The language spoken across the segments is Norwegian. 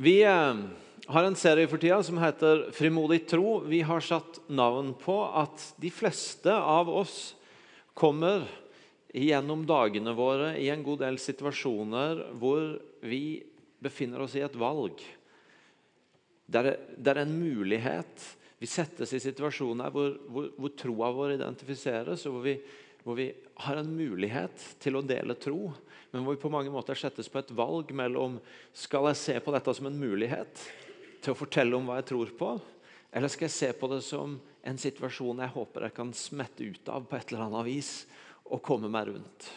Vi eh, har en serie for tida som heter 'Frimodig tro'. Vi har satt navn på at de fleste av oss kommer gjennom dagene våre i en god del situasjoner hvor vi befinner oss i et valg. Det er en mulighet. Vi settes i situasjoner hvor, hvor, hvor troa vår identifiseres, og hvor vi, hvor vi har en mulighet til å dele tro men hvor vi på mange måter settes på et valg mellom skal jeg se på dette som en mulighet til å fortelle om hva jeg tror på, eller skal jeg se på det som en situasjon jeg håper jeg kan smette ut av på et eller annet vis og komme meg rundt.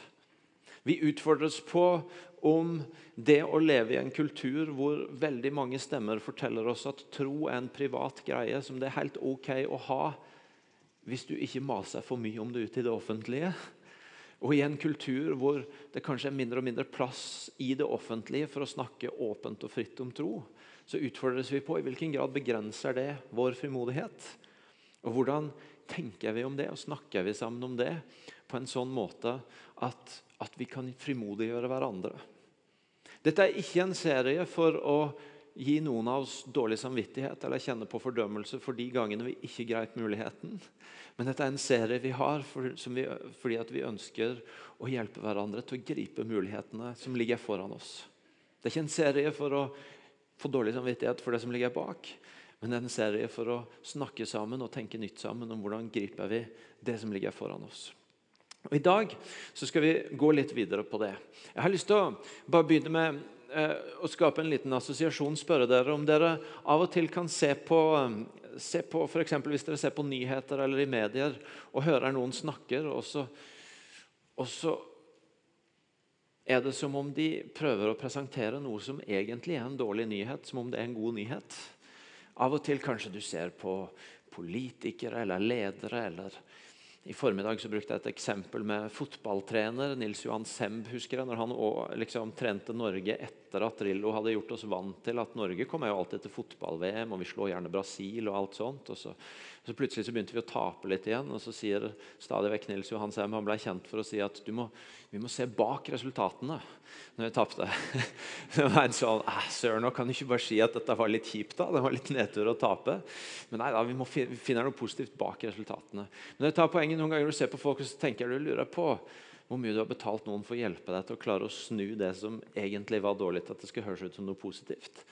Vi utfordres på om det å leve i en kultur hvor veldig mange stemmer forteller oss at tro er en privat greie som det er helt ok å ha hvis du ikke maser for mye om det ute i det offentlige. Og i en kultur hvor det kanskje er mindre og mindre plass i det offentlige for å snakke åpent og fritt om tro, så utfordres vi på i hvilken grad begrenser det vår frimodighet. Og hvordan tenker vi om det, og snakker vi sammen om det på en sånn måte at, at vi kan frimodiggjøre hverandre. Dette er ikke en serie for å gi noen av oss dårlig samvittighet eller kjenne på fordømmelse for de gangene vi ikke greip muligheten. Men dette er en serie vi har for, vi, fordi vi ønsker å hjelpe hverandre til å gripe mulighetene som ligger foran oss. Det er ikke en serie for å få dårlig samvittighet for det som ligger bak, men det er en serie for å snakke sammen og tenke nytt sammen om hvordan griper vi det som ligger foran oss. Og I dag så skal vi gå litt videre på det. Jeg har lyst til å bare begynne med å skape en liten assosiasjon. Spørre dere om dere av og til kan se på se på, for Hvis dere ser på nyheter eller i medier og hører noen snakker, og så, og så er det som om de prøver å presentere noe som egentlig er en dårlig nyhet, som om det er en god nyhet. Av og til kanskje du ser på politikere eller ledere eller i formiddag så brukte jeg et eksempel med fotballtrener Nils Johan Semb. husker jeg, når Han også, liksom trente Norge etter at Drillo hadde gjort oss vant til at Norge kommer jo alltid til fotball-VM, og vi slår gjerne Brasil og alt sånt. og så, så Plutselig så begynte vi å tape litt igjen, og så sier stadig vekk Nils Johan Sem han ble kjent for å si at må, vi må se bak resultatene når vi tapte. det var en sånn, Søren, nå kan du ikke bare si at dette var litt kjipt. da, Det var litt nedtur å tape. Men nei da, vi må finne noe positivt bak resultatene. Men jeg tar poenget noen ganger du ser på folk og så tenker du lurer på hvor mye du har betalt noen for å hjelpe deg til å klare å snu det som egentlig var dårlig, til at det skal høres ut som noe positivt.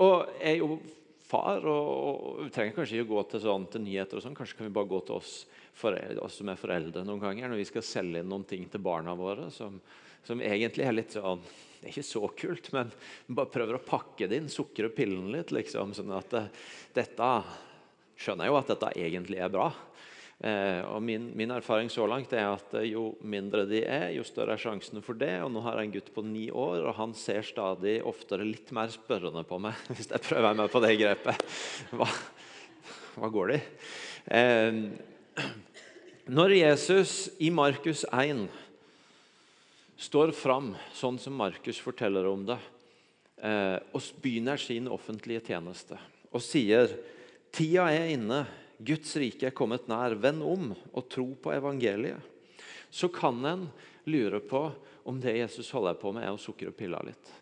Og jeg jobber, jo far, og, vi trenger kanskje ikke å gå til, sånn, til nyheter. og sånn, Kanskje kan vi bare gå til oss, foreldre, oss som er foreldre noen ganger når vi skal selge inn noen ting til barna våre som som egentlig er litt sånn Det er ikke så kult, men bare prøver å pakke det inn, sukre pillen litt. liksom, sånn at det, eh, dette skjønner jeg jo at dette egentlig er bra. Eh, og min, min, erfaring så langt er at eh, jo mindre de er, jo større er sjansene for det. Og nå har jeg en gutt på ni år, og han ser stadig oftere litt mer spørrende på meg hvis jeg prøver meg på det grepet. Hva, hva går det i? Når Jesus i Markus 1 står fram sånn som Markus forteller om det, eh, og begynner sin offentlige tjeneste og sier tida er inne, Guds rike er kommet nær, vend om og tro på evangeliet. Så kan en lure på om det Jesus holder på med, er å sukre pilla litt.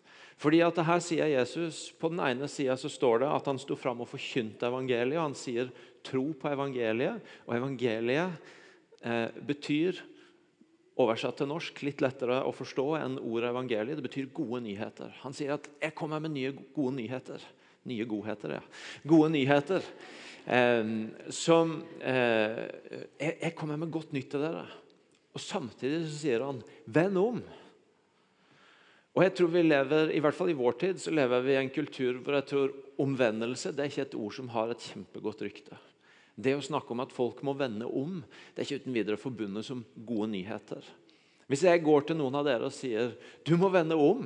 Fordi at det her sier Jesus, På den ene sida står det at han sto fram og forkynte evangeliet. Han sier tro på evangeliet. Og evangeliet eh, betyr Oversatt til norsk litt lettere å forstå enn ordet evangeliet. Det betyr gode nyheter. Han sier at 'jeg kommer med nye gode nyheter'. Nye godheter, ja. Gode nyheter. Eh, som eh, jeg, kommer med godt nytt til dere. Og Samtidig så sier han 'venn om'. Og jeg tror vi lever, I hvert fall i vår tid så lever vi i en kultur hvor jeg tror omvendelse det er ikke et ord som har et kjempegodt rykte. Det å snakke om at folk må vende om, det er ikke uten videre forbundet som gode nyheter. Hvis jeg går til noen av dere og sier du må vende om,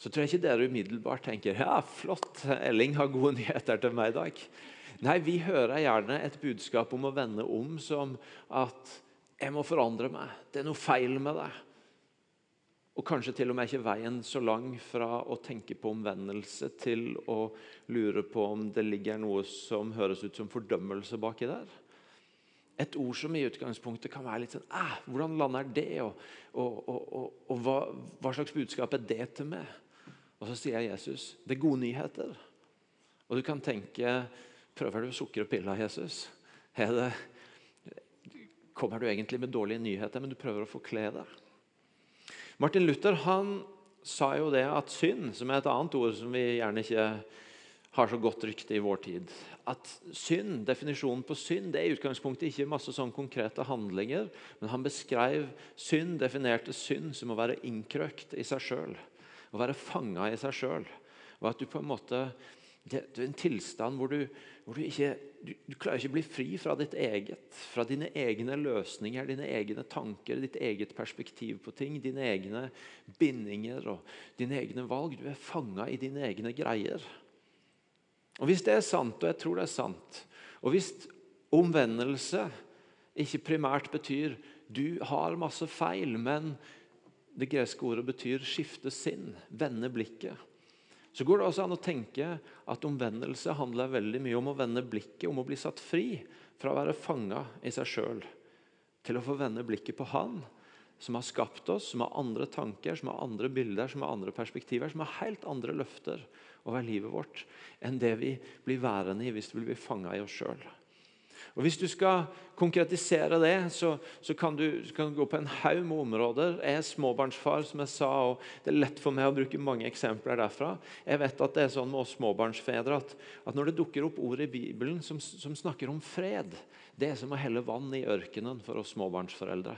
så tror jeg ikke dere umiddelbart tenker ja, flott, Elling har gode nyheter til meg i dag. Nei, vi hører gjerne et budskap om å vende om som at jeg må forandre meg. Det er noe feil med deg. Og kanskje til og med ikke veien så lang fra å tenke på omvendelse til å lure på om det ligger noe som høres ut som fordømmelse baki der. Et ord som i utgangspunktet kan være litt sånn eh, Hvordan lander det? Og, og, og, og hva, hva, slags budskap er det til meg? Og så sier Jesus det er gode nyheter. Og du kan tenke Prøver du sukker og piller, Jesus? Det, kommer du egentlig med dårlige nyheter, men du prøver å forkle det? Martin Luther han sa jo det at synd, som er et annet ord som vi gjerne ikke har så godt rykte i vår tid. At synd, Definisjonen på synd det er i utgangspunktet ikke masse sånn konkrete handlinger. Men han beskrev synd, definerte synd som å være innkrøkt i seg sjøl. Å være fanga i seg sjøl. At du på en måte det er en tilstand hvor du, hvor du ikke du, du, klarer ikke å bli fri fra ditt eget, fra dine egne løsninger, dine egne tanker, ditt eget perspektiv på ting, dine egne bindinger og dine egne valg. Du er fanga i dine egne greier. Og Hvis det er sant, og jeg tror det er sant, og hvis omvendelse ikke primært betyr du har masse feil, men det greske ordet betyr skifte sinn, vende blikket, så går det også an å tenke at omvendelse handler veldig mye om å vende blikket, om å bli satt fri fra å være fanga i seg sjøl, til å få vende blikket på Han som har skapt oss, som har andre tanker, som har andre bilder, som har andre perspektiver, som har helt andre løfter over livet vårt enn det vi blir værende i hvis vi blir fanga i oss sjøl. Og Hvis du skal konkretisere det, så, så kan, du, kan, du, gå på en haug med områder. Jeg er småbarnsfar, som jeg sa, og det er lett for meg å bruke mange eksempler derfra. Jeg vet at det er sånn med oss småbarnsfedre at, at når det dukker opp ord i Bibelen som, som snakker om fred, det er som å helle vann i ørkenen for oss småbarnsforeldre.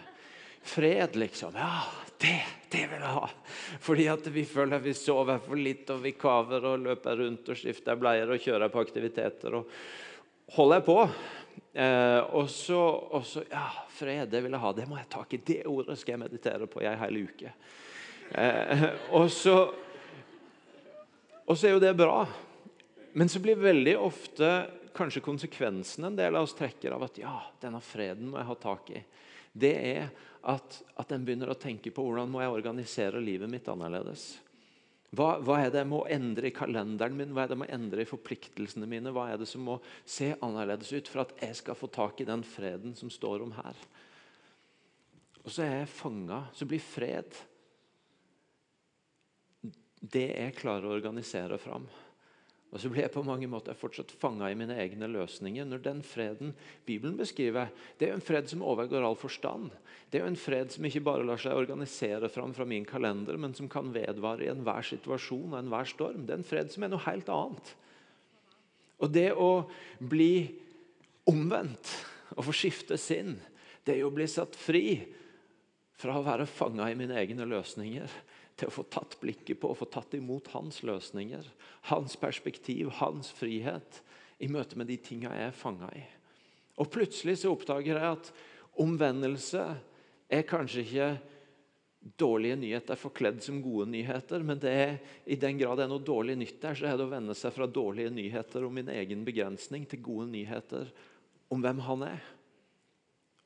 Fred, liksom. Ja, det, det vil jeg ha. Fordi at vi føler vi sover for litt, og vi kaver og løper rundt og skifter bleier og kjører på aktiviteter. og holder på. Eh, og, så, Ja, fred, det vil jeg ha. Det må jeg ta i. Det ordet skal jeg meditere på i ei hel uke. Eh, og, så, og så er jo det bra. Men så blir veldig ofte kanskje konsekvensen en del av oss trekker av at ja, denne freden må jeg ha tak i. Det er at, at en begynner å tenke på hvordan må jeg organisere livet mitt annerledes. Hva, hva, er det jeg må endre i kalenderen min, hva er det jeg må endre i forpliktelsene mine? Hva er det som må se annerledes ut for at jeg skal få tak i den freden som står om her? Og så er jeg fanga. Så blir fred det jeg klarer å organisere fram. Og så blir jeg på mange måter fortsatt fanga i mine egne løsninger. Når den freden Bibelen beskriver, det er jo en fred som overgår all forstand. Det er jo en fred som ikke bare lar seg organisere fram fra min kalender, men som kan vedvare i enhver situasjon og enhver storm. Det er en fred som er noe helt annet. Og det å bli omvendt og få skifte sinn, det er jo å bli satt fri fra å være fanga i mine egne løsninger til å få tatt blikket på og få tatt imot hans løsninger, hans perspektiv, hans frihet i møte med de tinga jeg er fanga i. Og Plutselig så oppdager jeg at omvendelse er kanskje ikke dårlige nyheter forkledd som gode nyheter, men det er, i den grad det er noe dårlig nytt der, så er det å vende seg fra dårlige nyheter om min egen begrensning til gode nyheter om hvem han er.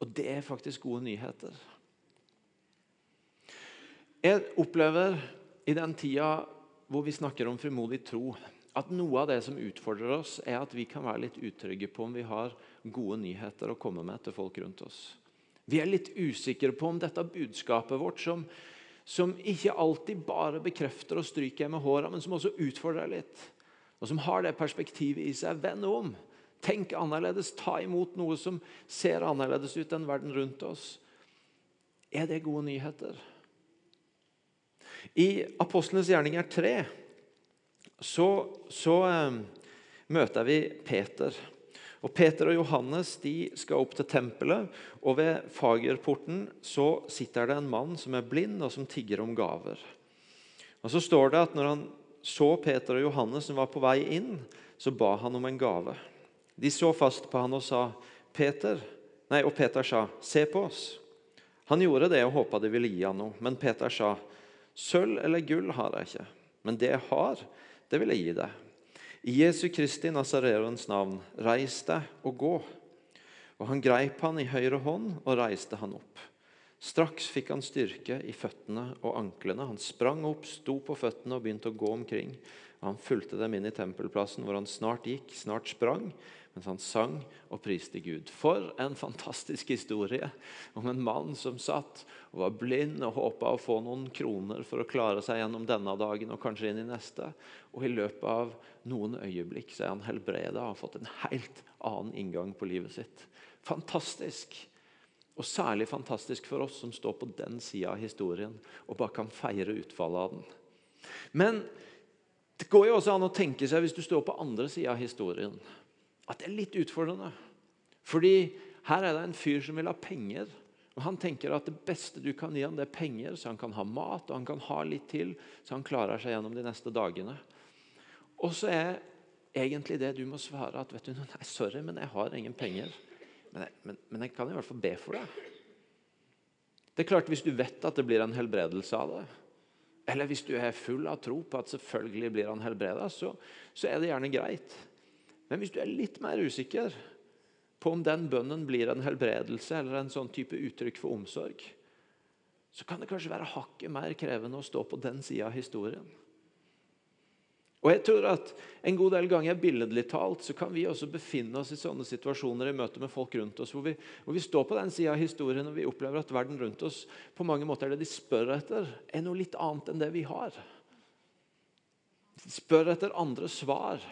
Og det er faktisk gode nyheter. Jeg opplever i den tida hvor vi snakker om frimodig tro, at noe av det som utfordrer oss, er at vi kan være litt utrygge på om vi har gode nyheter å komme med til folk rundt oss. Vi er litt usikre på om dette budskapet vårt, som, som ikke alltid bare bekrefter og stryker med håra, men som også utfordrer litt, og som har det perspektivet i seg Vend om. Tenk annerledes. Ta imot noe som ser annerledes ut enn verden rundt oss. Er det gode nyheter? I Apostlenes gjerninger 3 så, så eh, møter vi Peter. Og Peter og Johannes de skal opp til tempelet, og ved fagerporten så sitter det en mann som er blind, og som tigger om gaver. Og Så står det at når han så Peter og Johannes som var på vei inn, så ba han om en gave. De så fast på han og sa, Peter, nei, og Peter sa, 'Se på oss.' Han gjorde det og håpa de ville gi han noe, men Peter sa, Sølv eller gull har jeg ikke, men det jeg har, det vil jeg gi deg. I Jesu Kristi Nasareens navn, reis deg og gå. Og han greip han i høyre hånd og reiste han opp. Straks fikk han styrke i føttene og anklene. Han sprang opp, sto på føttene og begynte å gå omkring. Han fulgte dem inn i tempelplassen, hvor han snart gikk, snart sprang, mens han sang og priste Gud. For en fantastisk historie om en mann som satt og var blind og håpa å få noen kroner for å klare seg gjennom denne dagen og kanskje inn i neste. Og i løpet av noen øyeblikk så er han helbreda og har fått en helt annen inngang på livet sitt. Fantastisk. Og særlig fantastisk for oss som står på den sida av historien og bare kan feire utfallet av den. Men det går jo også an å tenke seg, hvis du står på andre sida av historien, at det er litt utfordrende. Fordi her er det en fyr som vil ha penger. Og Han tenker at det beste du kan gi ham, det er penger, så han kan ha mat og han kan ha litt til, så han klarer seg gjennom de neste dagene. Og så er egentlig det du må svare at vet du, nei, sorry, men jeg har ingen penger. Men jeg, men, men jeg kan i hvert fall be for deg. Det er klart Hvis du vet at det blir en helbredelse av det, eller hvis du er full av tro på at selvfølgelig blir han helbreda, så, så er det gjerne greit. Men hvis du er litt mer usikker på om den bønnen blir en helbredelse eller en sånn type uttrykk for omsorg, så kan det kanskje være hakket mer krevende å stå på den sida av historien. Og jeg tror at En god del ganger billedlig talt, så kan vi også befinne oss i sånne situasjoner i møte med folk rundt oss, hvor vi, hvor vi står på den sida av historien og vi opplever at verden rundt oss på mange måter det de spør etter, er noe litt annet enn det vi har. De spør etter andre svar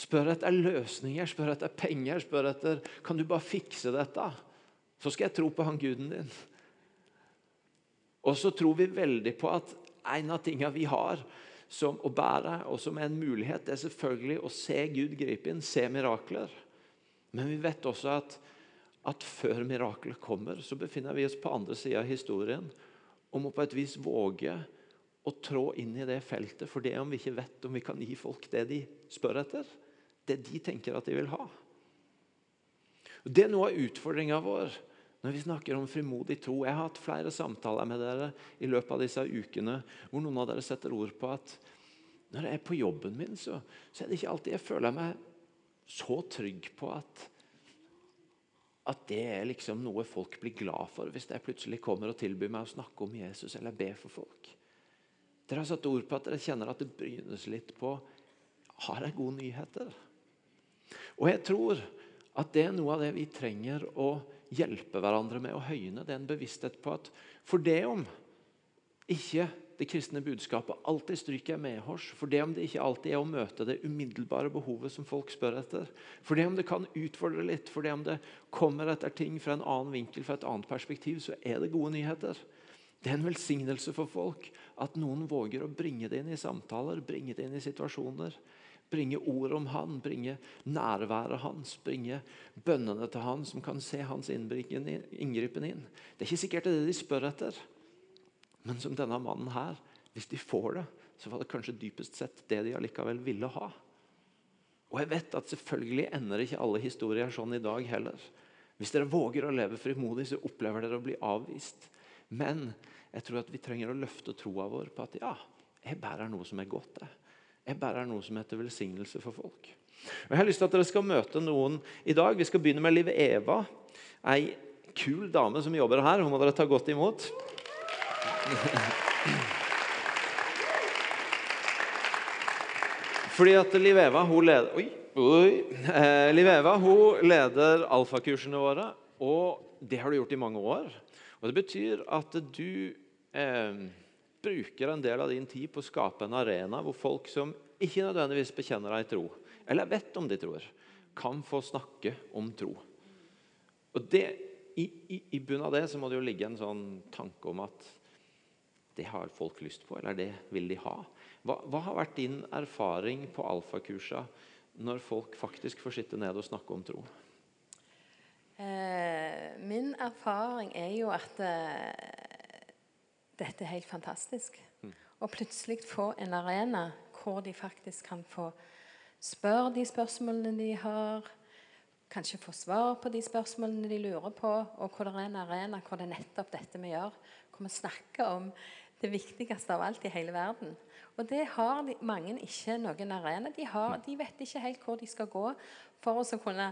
spør etter løsninger, spør etter penger, spør etter Kan du bare fikse dette? Så skal jeg tro på han guden din. Og så tror vi veldig på at en av tingene vi har som å bære, og som er en mulighet, det er selvfølgelig å se Gud gripe inn, se mirakler. Men vi vet også at, at før miraklet kommer, så befinner vi oss på andre sida av historien og må på et vis våge å trå inn i det feltet for det om vi ikke vet om vi kan gi folk det de spør etter det de tenker at de vil ha. Det er noe av utfordringa vår når vi snakker om frimodig tro. Jeg har hatt flere samtaler med dere i løpet av disse ukene hvor noen av dere setter ord på at når jeg er på jobben min, så, så er det ikke alltid jeg føler meg så trygg på at at det er liksom noe folk blir glad for hvis jeg plutselig kommer og tilbyr meg å snakke om Jesus eller be for folk. Dere har satt ord på at dere kjenner at det brynes litt på har jeg gode nyheter. Og jeg tror at det er noe av det vi trenger å hjelpe hverandre med å høyne. Det er en bevissthet på at for det om ikke det kristne budskapet alltid stryker medhårs, for det om det ikke alltid er å møte det umiddelbare behovet som folk spør etter, for det om det kan utfordre litt, for det om det kommer etter ting fra en annen vinkel, fra et annet perspektiv, så er det gode nyheter. Det er en velsignelse for folk at noen våger å bringe det inn i samtaler, bringe det inn i situasjoner Bringe ord om han, bringe nærværet hans, bringe bønnene til han som kan se hans inngripen inn. Det er ikke sikkert det er det de spør etter. Men som denne mannen her, hvis de får det, så var det kanskje dypest sett det de allikevel ville ha. Og jeg vet at selvfølgelig ender ikke alle historier sånn i dag heller. Hvis dere våger å leve frimodig, så opplever dere å bli avvist. Men jeg tror at vi trenger å løfte troa vår på at ja, jeg bærer noe som er godt. Jeg. Jeg bærer noe som heter velsignelse for folk. Og jeg har lyst til at dere skal møte noen i dag. Vi skal begynne med Liv Eva. Ei kul dame som jobber her. Hun må dere ta godt imot. Fordi at Liv Eva hun leder, oi, oi. Eh, Liv Eva hun leder alfakursene våre. Og det har du gjort i mange år. Og Det betyr at du eh, bruker en del av din tid på å skape en arena hvor folk som ikke nødvendigvis bekjenner ei tro, eller vet om de tror, kan få snakke om tro. Og det, i, i, I bunnen av det så må det jo ligge en sånn tanke om at det har folk lyst på, eller det vil de ha. Hva, hva har vært din erfaring på alfakursa når folk faktisk får sitte ned og snakke om tro? Eh, min erfaring er jo at eh, dette er helt fantastisk. Mm. Og plutselig få en arena hvor de faktisk kan få spørre de spørsmålene de har. Kanskje få svar på de spørsmålene de lurer på. Og hvor det er en arena hvor det er nettopp dette vi gjør. Hvor vi snakker om det viktigste av alt i hele verden. Og det har de, mange ikke noen arena. De, har, de, vet ikke helt hvor de skal gå for å kunne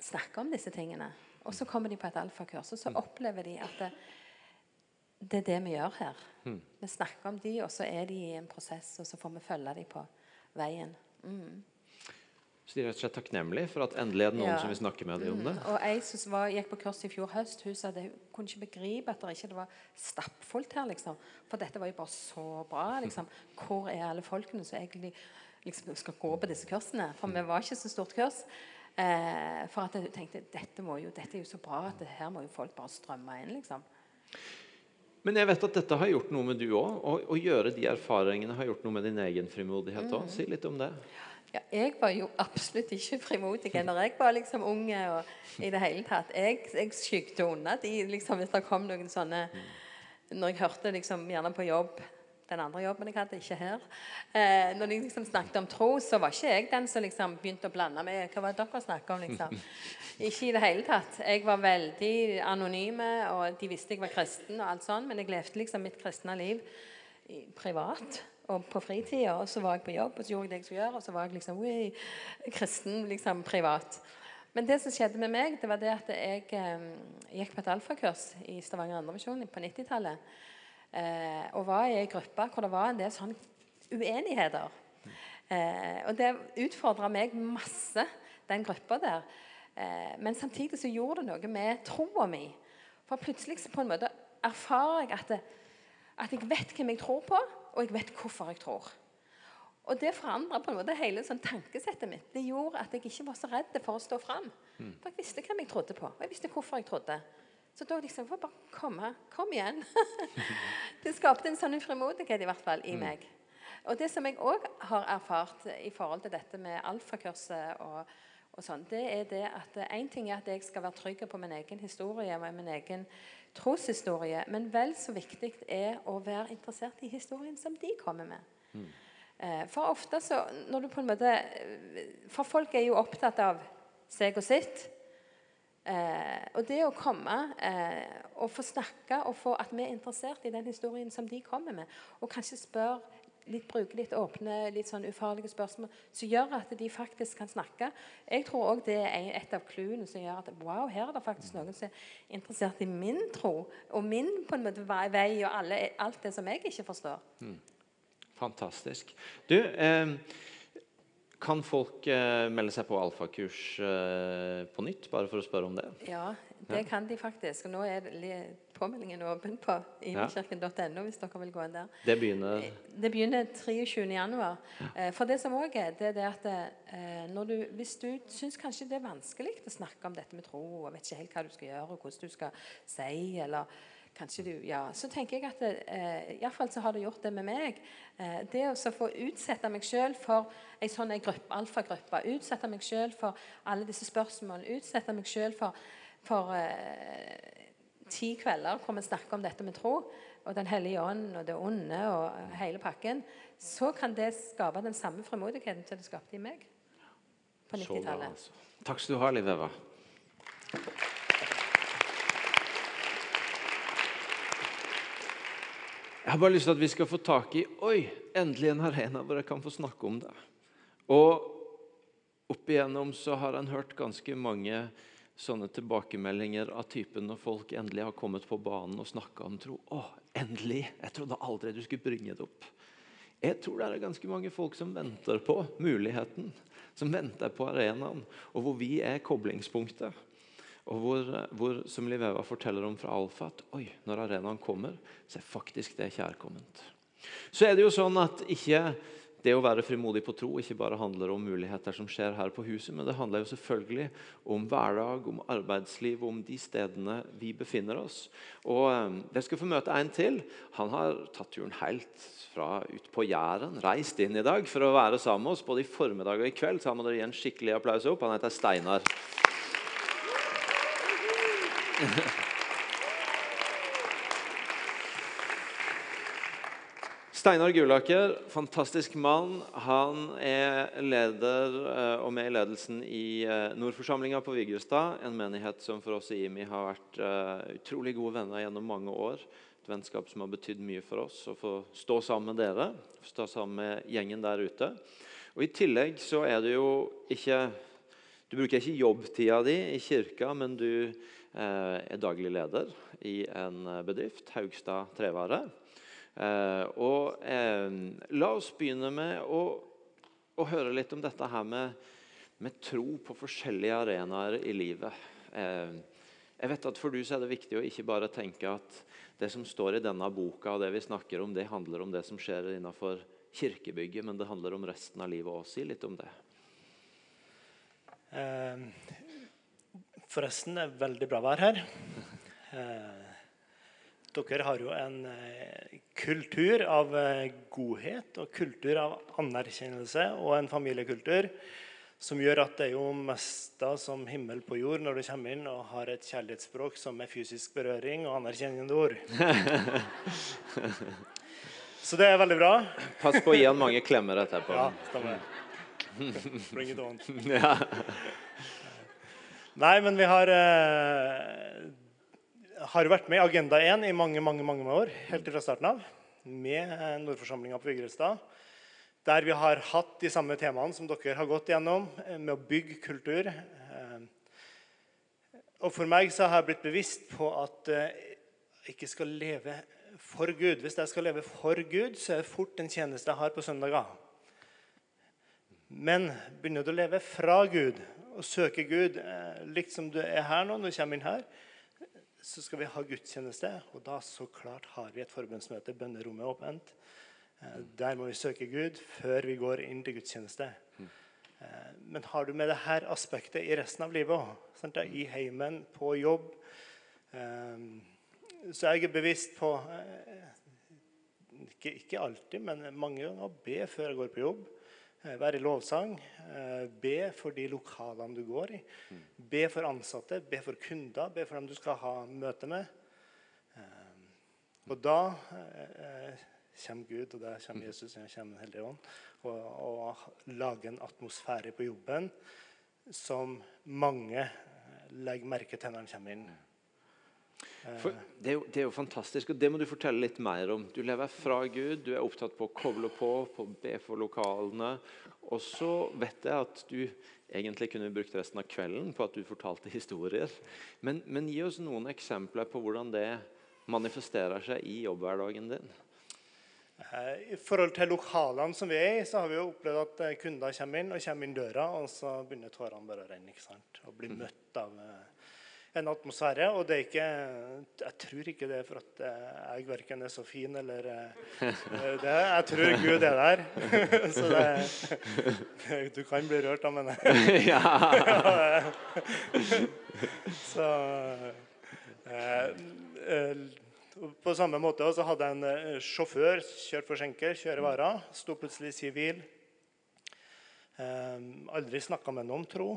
snakke om disse tingene. Og så kommer de på et alfakurs, og så opplever de at det, det er det vi gjør her. Mm. Vi snakker om de, og så er de i en prosess, og så får vi følge dem på veien. Mm. Så de er rett og slett takknemlige for at endelig er det noen Ja. som vil snakke med dem om det. Og ei som gikk på kurs i fjor høst, hun sa det, hun kunne ikke begripe at det ikke var stappfullt her. liksom. For dette var jo bare så bra. liksom. Hvor er alle folkene som egentlig liksom, skal gå på disse kursene? For vi var ikke så stort kurs. Eh, for at jeg tenkte dette, jo, dette er jo så bra at her må jo folk bare strømme inn. liksom. Men jeg vet at dette har gjort noe med du òg. Å gjøre de erfaringene har gjort noe med din egen frimodighet òg. Si litt om det. Ja, jeg var jo absolutt ikke frimodig når jeg var liksom unge. og i det hele tatt. Jeg, jeg skygde unna de liksom, hvis det kom noen sånne Når jeg hørte liksom gjerne på jobb den andre jobben jeg hadde, ikke her eh, Når de liksom snakket om tro, så var ikke jeg den som liksom begynte å blande med hva var det dere snakket om. liksom. Ikke i det hele tatt. Jeg var veldig anonyme, og de visste jeg var kristen, og alt sånt, men jeg levde liksom mitt kristne liv privat og på fritida. Og så var jeg på jobb, og så gjorde jeg det jeg skulle gjøre, og så var jeg liksom ui, kristen liksom privat. Men det som skjedde med meg, det var det at jeg eh, gikk på et alfakurs i Stavanger Andremisjon på 90-tallet. Eh, og var i ei gruppe hvor det var en del sånne uenigheter. Eh, og det utfordra meg masse, den gruppa der. Eh, men samtidig så gjorde det noe med troa mi. For plutselig så på en måte erfarer jeg at, det, at jeg vet hvem jeg tror på, og jeg vet hvorfor jeg tror. Og det forandra på en måte hele sånn tankesettet mitt. Det gjorde at jeg ikke var så redd for å stå fram. For jeg visste hvem jeg trodde på, og jeg visste hvorfor jeg trodde. Så da liksom får bare komme. Kom igjen. det skapte en sånn frimodighet i hvert fall i meg. Og det som jeg òg har erfart i forhold til dette med alfakurset og, og sånn, det er det at én ting er at jeg skal være trygg på min egen historie og min egen troshistorie, men vel så viktig er å være interessert i historien som de kommer med. Mm. For ofte så når du på en måte For folk er jo opptatt av seg og sitt. Eh, og det å komme eh, og få snakke og få at vi er interessert i den historien som de kommer med, og kanskje spør litt, bruke litt åpne, litt sånn ufarlige spørsmål som gjør at de faktisk kan snakke. Jeg tror òg det er et av clouene som gjør at wow, her er det faktisk noen som er interessert i min tro og min på en måte vei og alle, alt det som jeg ikke forstår. Fantastisk. Du, eh, kan folk eh, melde seg på alfakurs eh, på nytt, bare for å spørre om det? Ja, det kan de faktisk. Og nå er påmeldingen åpen på imekirken.no hvis dere vil gå inn der. Det begynner Det begynner 23. januar. Eh, For det som også er, det er det at eh, du, hvis du syns kanskje det er vanskelig å snakke om dette med tro, og vet ikke helt hva du skal gjøre, og hvordan du skal si, eller kanskje du, ja, så tenker jeg at eh, i hvert fall så har det gjort det med meg. Eh, det å få utsette meg sjøl for ei sånn gruppe, alfagruppe, utsette meg sjøl for alle disse spørsmålene, utsette meg sjøl for, for eh, ti kvelder hvor vi snakker om dette med tro, og Den hellige ånd og det onde og hele pakken, så kan det skape den samme frimodigheten som det skapte i meg på 90-tallet. Altså. Takk skal du ha, Liv Eva. Jeg har bare lyst til at vi skal få tak i Oi, endelig en arena hvor jeg kan få snakke om det. Og opp igjennom så har en hørt ganske mange sånne tilbakemeldinger av typen når folk endelig har kommet på banen og snakka om tro. Å, endelig! Jeg trodde aldri du skulle bringe det opp. Jeg tror det er ganske mange folk som venter på muligheten, som venter på arenaen, og hvor vi er koblingspunktet. Og hvor, hvor som Liveva forteller om fra Alfa, at oi, når arenaen kommer, så er faktisk det kjærkomment. Så er det jo sånn at ikke det å være frimodig på tro ikke bare handler om muligheter som skjer her på huset, men det handler jo selvfølgelig om hverdag, om arbeidsliv, om de stedene vi befinner oss. Og Dere Jeg skal få møte en til. Han har tatt turen helt fra ut på Jæren, reist inn i dag for å være sammen med oss både i formiddag og i kveld. Så han må dere gi en skikkelig applaus opp. Han heter Steinar. Steinar Gulaker, fantastisk mann. Han er leder eh, og med i ledelsen i eh, Nordforsamlinga på Vigrestad. En menighet som for oss i IMI har vært eh, utrolig gode venner gjennom mange år. Et vennskap som har betydd mye for oss å få stå sammen med dere. Stå sammen med gjengen der ute. Og I tillegg så er det jo ikke Du bruker ikke jobbtida di i kirka, men du er daglig leder i en eh, bedrift, Haugstad Trevare. Eh, og eh, La oss begynne med å, å høre litt om dette her med med tro på forskjellige arenaer i livet. Eh, jeg vet at For du er det viktig å ikke bare tenke at det som står i denne boka, og det vi snakker om, det handler om det som skjer innenfor kirkebygget, men det handler om resten av livet òg. Si litt om det. Forresten, det er veldig bra vær her. Eh, dere har jo en eh, kultur av eh, godhet og kultur av anerkjennelse og en familiekultur som gjør at det er jo mest som himmel på jord når du kommer inn og har et kjærlighetsspråk som er fysisk berøring og anerkjennende ord. Så det er veldig bra. Pass på å gi han mange klemmer etterpå. Ja, stemmer. Bring it on. Nei, men vi har eh, har vært med i Agenda 1 i mange mange, mange år, helt fra starten av. Med eh, Nordforsamlinga på Vigrestad. Der vi har hatt de samme temaene som dere har gått gjennom, eh, med å bygge kultur. Eh, og for meg så har jeg blitt bevisst på at jeg ikke skal leve for Gud. Hvis jeg skal leve for Gud, så er det fort en tjeneste jeg har på søndager. Men begynner du å leve fra Gud og søke Gud, likt som du er her nå, når du kommer inn her, så skal vi ha gudstjeneste. Og da så klart har vi et forbundsmøte. Bønnerommet er åpent. Eh, der må vi søke Gud før vi går inn til gudstjeneste. Eh, men har du med dette aspektet i resten av livet òg? I heimen, på jobb. Eh, så jeg er bevisst på ikke, ikke alltid, men mange ganger å be før jeg går på jobb. Eh, være i lovsang. Eh, be for de lokalene du går i. Be for ansatte, be for kunder, be for dem du skal ha møte med. Eh, og da kommer Gud, og da kommer Jesus og kommer Den hellige ånd, og, og lager en atmosfære på jobben som mange legger merke til når han kommer inn. For det, er jo, det, er jo, fantastisk, og det må du fortelle litt mer om. Du lever fra Gud, du er opptatt på å koble på, på å be for lokalene. Og så vet jeg at du egentlig kunne brukt resten av kvelden på at du fortalte historier. Men, men gi oss noen eksempler på hvordan det manifesterer seg i jobbhverdagen din. Eh, I forhold til lokalene som vi er i, så har vi jo opplevd at eh, kunder kommer inn og kommer inn døra, og så begynner tårene bare å renne. ikke sant? Og blir møtt av eh, en atmosfære. Og det er ikke, jeg tror ikke det er for at jeg verken er så fin eller eh, det, Jeg tror Gud er der. Så det, du kan bli rørt, da, men Så eh, eh, På samme måte så hadde jeg en sjåfør kjørt for skjenker, kjører varer. Sto plutselig sivil. Aldri snakka med noen om tro.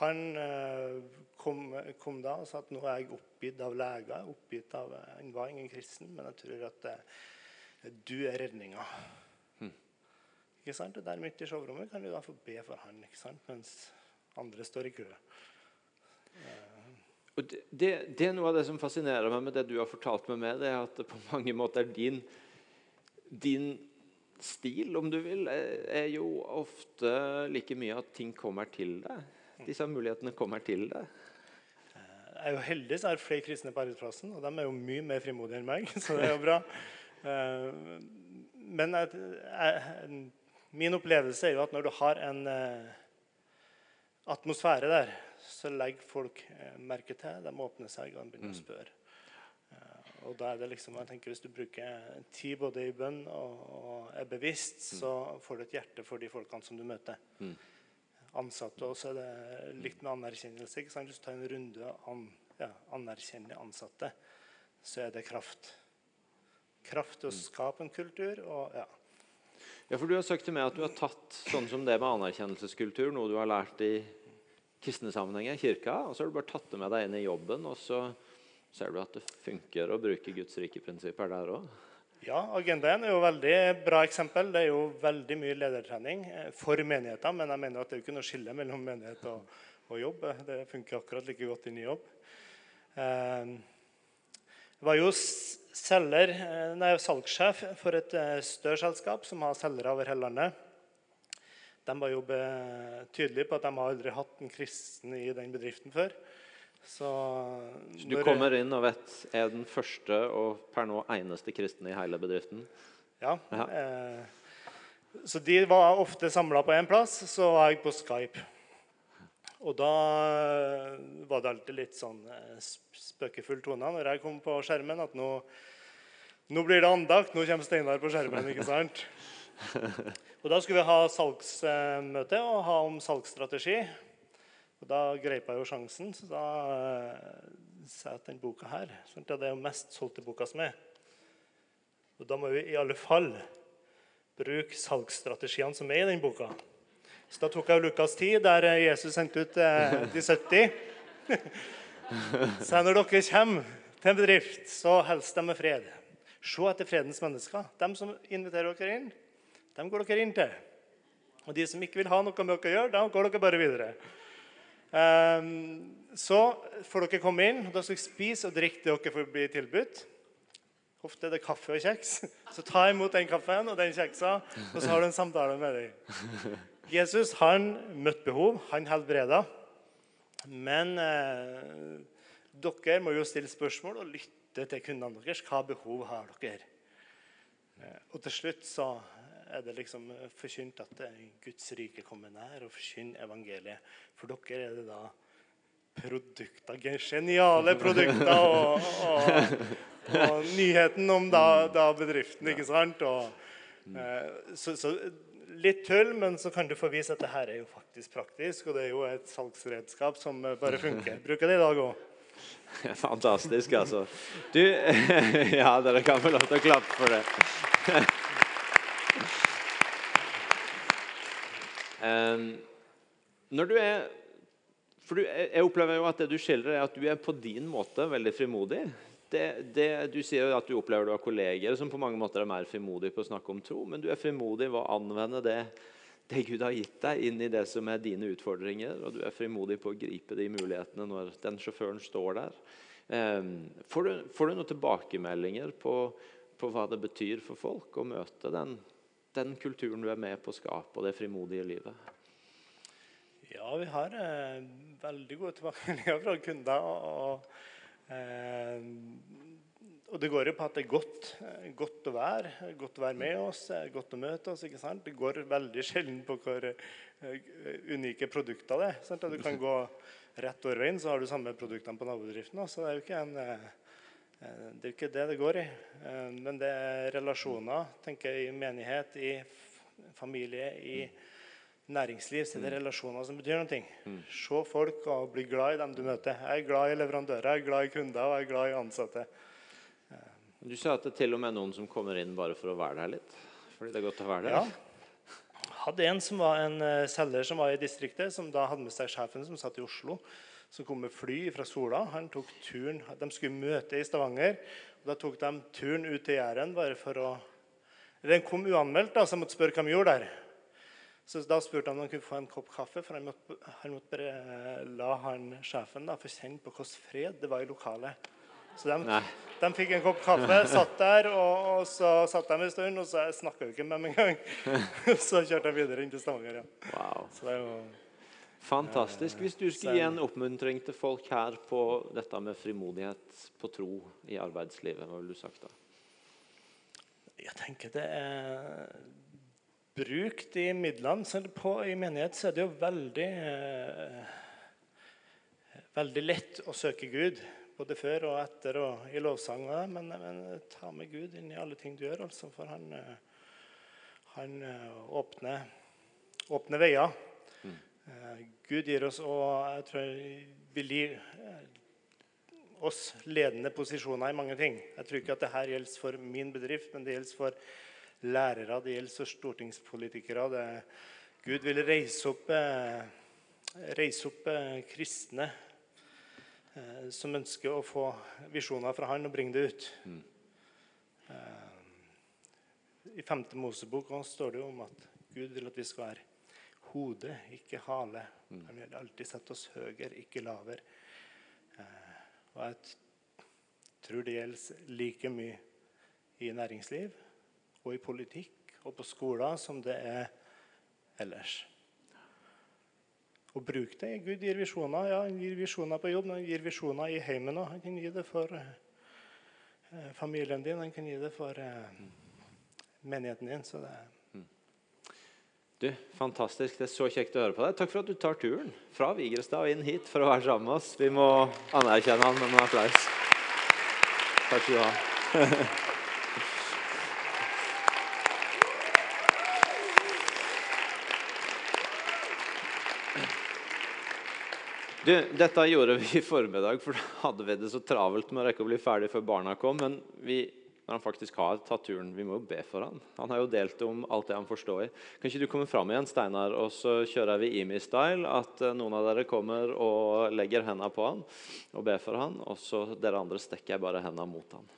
Han eh, kom, kom, da og sa at nå er jeg oppgitt av leger. oppgitt av, Han var ingen kristen, men jeg tror at eh, du er redninga. Hmm. Ikke sant? Og der midt i showrommet kan du da få be for han, ikke sant? mens andre står i kø. Og det, det, det, er Noe av det som fascinerer meg med det du har fortalt meg med, det er at det på mange måter er din, din stil, om du vil, er jo ofte like mye at ting kommer til deg disse mulighetene kommer til deg? Jeg er jo heldig så er det flere kristne på arbeidsplassen, og de er jo mye mer frimodige enn meg. så det er jo bra. Eh, men jeg, jeg, min opplevelse er jo at når du har en eh, atmosfære der, så legger folk eh, merke til. De åpner seg og begynner å mm. spørre. Og da er det liksom, jeg tenker Hvis du bruker tid både i bønn og, og er bevisst, mm. så får du et hjerte for de folkene som du møter. Mm ansatte. Og så er det litt med anerkjennelse. ikke sant? Hvis du tar en runde og an, ja, anerkjenner ansatte, så er det kraft. Kraft til å mm. skape en kultur. og ja. Ja, for Du har sagt til meg at du har tatt sånn som det med anerkjennelseskultur, noe du har lært i kristne sammenhenger, kirka, og så har du bare tatt det med deg inn i jobben, og så ser du at det funker å bruke Guds rike prinsipper der òg. Ja, Agenda 1 er jo et veldig bra eksempel. Det er jo veldig mye ledertrening eh, for menigheter. Men jeg mener at det er jo ikke noe skille mellom menighet og, og jobb. Det funker akkurat like godt i jobb. Eh, jeg var jo selger, eh, nei, salgssjef for et større selskap som har selgere over hele landet. De var jo tydelige på at de har aldri hatt en kristen i den bedriften før. Så, så du kommer inn og vet er den første og per nå eneste kristne i hele bedriften? Ja. ja. Eh, Så de var ofte samla på én plass, så var jeg på Skype. Og da eh, var det alltid litt sånn eh, spøkefull tone når jeg kom på skjermen. At nå, nå blir det andakt, nå kommer Steinar på skjermen. ikke sant? Og Da skulle vi ha salgsmøte og ha om salgsstrategi. Og Da greip jeg jo sjansen, så da eh, sa jeg at den boka her sant, Det er jo mest solgte boka som er. Og da må vi i alle fall bruke salgsstrategiene som er i den boka. Så da tok jeg Lukas 10, der eh, Jesus sendte ut eh, de 70. Så når dere kommer til en bedrift, så hils dem med fred. Se etter fredens mennesker. De som inviterer dere inn, dem går dere inn til. Og de som ikke vil ha noe med dere å gjøre, da går dere bare videre. Ehm, så får dere komme inn, da skal dere spise og drikke det dere får bli tilbudt. Ofte er det kaffe og kjeks. Så ta imot den kaffen og den kjeksa, og så har du en samtale med dem. Jesus han møtte behov, han helbreda. Men eh, dere må jo stille spørsmål og lytte til kundene deres. Hva behov har dere? Eh, og til slutt så er det liksom forkynt at Guds rike kommer nær, og forkynn evangeliet. For dere er det da produkter, geniale produkter og, og, og nyheten om da, da bedriften, ikke sant? Og, eh, så, så litt tull, men så kan du få vise at det her er jo faktisk praktisk, og det er jo et salgsredskap som bare funker. Bruker det i dag òg. Fantastisk, altså. Du Ja, dere kan få lov til å klappe for det. når du er For du, jeg opplever jo at det du skildrer, er at du er på din måte veldig frimodig. Det, det, du sier jo at du opplever du har kolleger som på mange måter er mer frimodige på å snakke om tro, men du er frimodig ved å anvende det, det Gud har gitt deg, inn i det som er dine utfordringer, og du er frimodig på å gripe de mulighetene når den sjåføren står der. Får, du, får du noen tilbakemeldinger på, på hva det betyr for folk å møte den, den kulturen du er med på å skape, og det frimodige livet? Ja, vi har eh, veldig gode tilbakemeldinger fra kunder. Og, eh, og det går jo på at det er godt, godt å være. Godt å være med oss, eh, godt å møte oss. ikke sant? Det går veldig sjelden på hvor eh, unike produkter det er. sant? Du kan gå rett over veien, så har du samme produktene på nabobedriften. Så det er jo ikke en... eh, det er jo ikke det det går i. Eh, Men det er relasjoner tenker jeg, i menighet, i familie, i næringsliv. Så det er relasjoner som betyr noe. Se folk og bli glad i dem du møter. Jeg er glad i leverandører, jeg er glad i kunder og jeg er glad i ansatte. Du sa at det til og med er noen som kommer inn bare for å være der litt. Fordi det er godt å være der. Ja. Hadde en som var en eh, selger som var i distriktet, som da hadde med seg sjefen som satt i Oslo. Som kom med fly fra Sola. Han tok turen, De skulle møte i Stavanger. og Da tok de turen ut til Jæren bare for å Den kom uanmeldt, da, så jeg måtte spørre hva de gjorde der. Så Da spurte han om han kunne få en kopp kaffe, for han måtte, han måtte bare eh, la han sjefen da, få kjenne på hvordan fred det var i lokalet. Så de, de fikk en kopp kaffe, satt der, og, og så satt de en stund, og så snakka jo ikke med dem engang. så kjørte de videre inn til Stavanger. Ja. Wow. Så det er jo Fantastisk. Hvis du skulle gi en oppmuntring til folk her på dette med frimodighet på tro i arbeidslivet, hva ville du sagt da? Jeg tenker det er Bruk de midlene. Selv på, I menighet så er det jo veldig eh, Veldig lett å søke Gud. Både før og etter og i lovsanger. Men, men ta med Gud inn i alle ting du gjør. altså For han, eh, han eh, åpner, åpner veier. Eh, Gud gir oss og jeg tror vil gi eh, oss ledende posisjoner i mange ting. Jeg tror ikke at dette gjelder for min bedrift, men det gjelder for lærere, det gjelder for stortingspolitikere. Det, Gud vil reise opp, eh, reise opp kristne som ønsker å få visjoner fra han og bringe det ut. Mm. I 5. Mosebok står det jo om at Gud vil at vi skal være hode, ikke hale. Han vil alltid sette oss høyere, ikke lavere. Eh, og jeg tror det gjelder like mye i næringsliv og i politikk og på skoler som det er ellers. Og bruk det. Gud gir visjoner. Ja, han gir visjoner på jobb, men han gir visjoner i heimen òg. Han kan gi det for eh, familien din, han kan gi det for eh, menigheten din. Så det, Du, Fantastisk. Det er så kjekt å høre på deg. Takk for at du tar turen fra Vigrestad og inn hit for å være sammen med oss. Vi må anerkjenne han med en applaus. Takk skal du ha. Du, dette gjorde vi i formiddag, for da hadde vi det så travelt med å rekke å bli ferdig før barna kom. Men vi når han faktisk har tatt turen. Vi må jo be for han. Han har jo delt om alt det han forstår. Kan ikke du komme fram igjen, Steinar, og så kjører vi Imi-style? At eh, noen av dere kommer og legger hendene på han og ber for han, og så dere andre stekker jeg bare hendene mot han.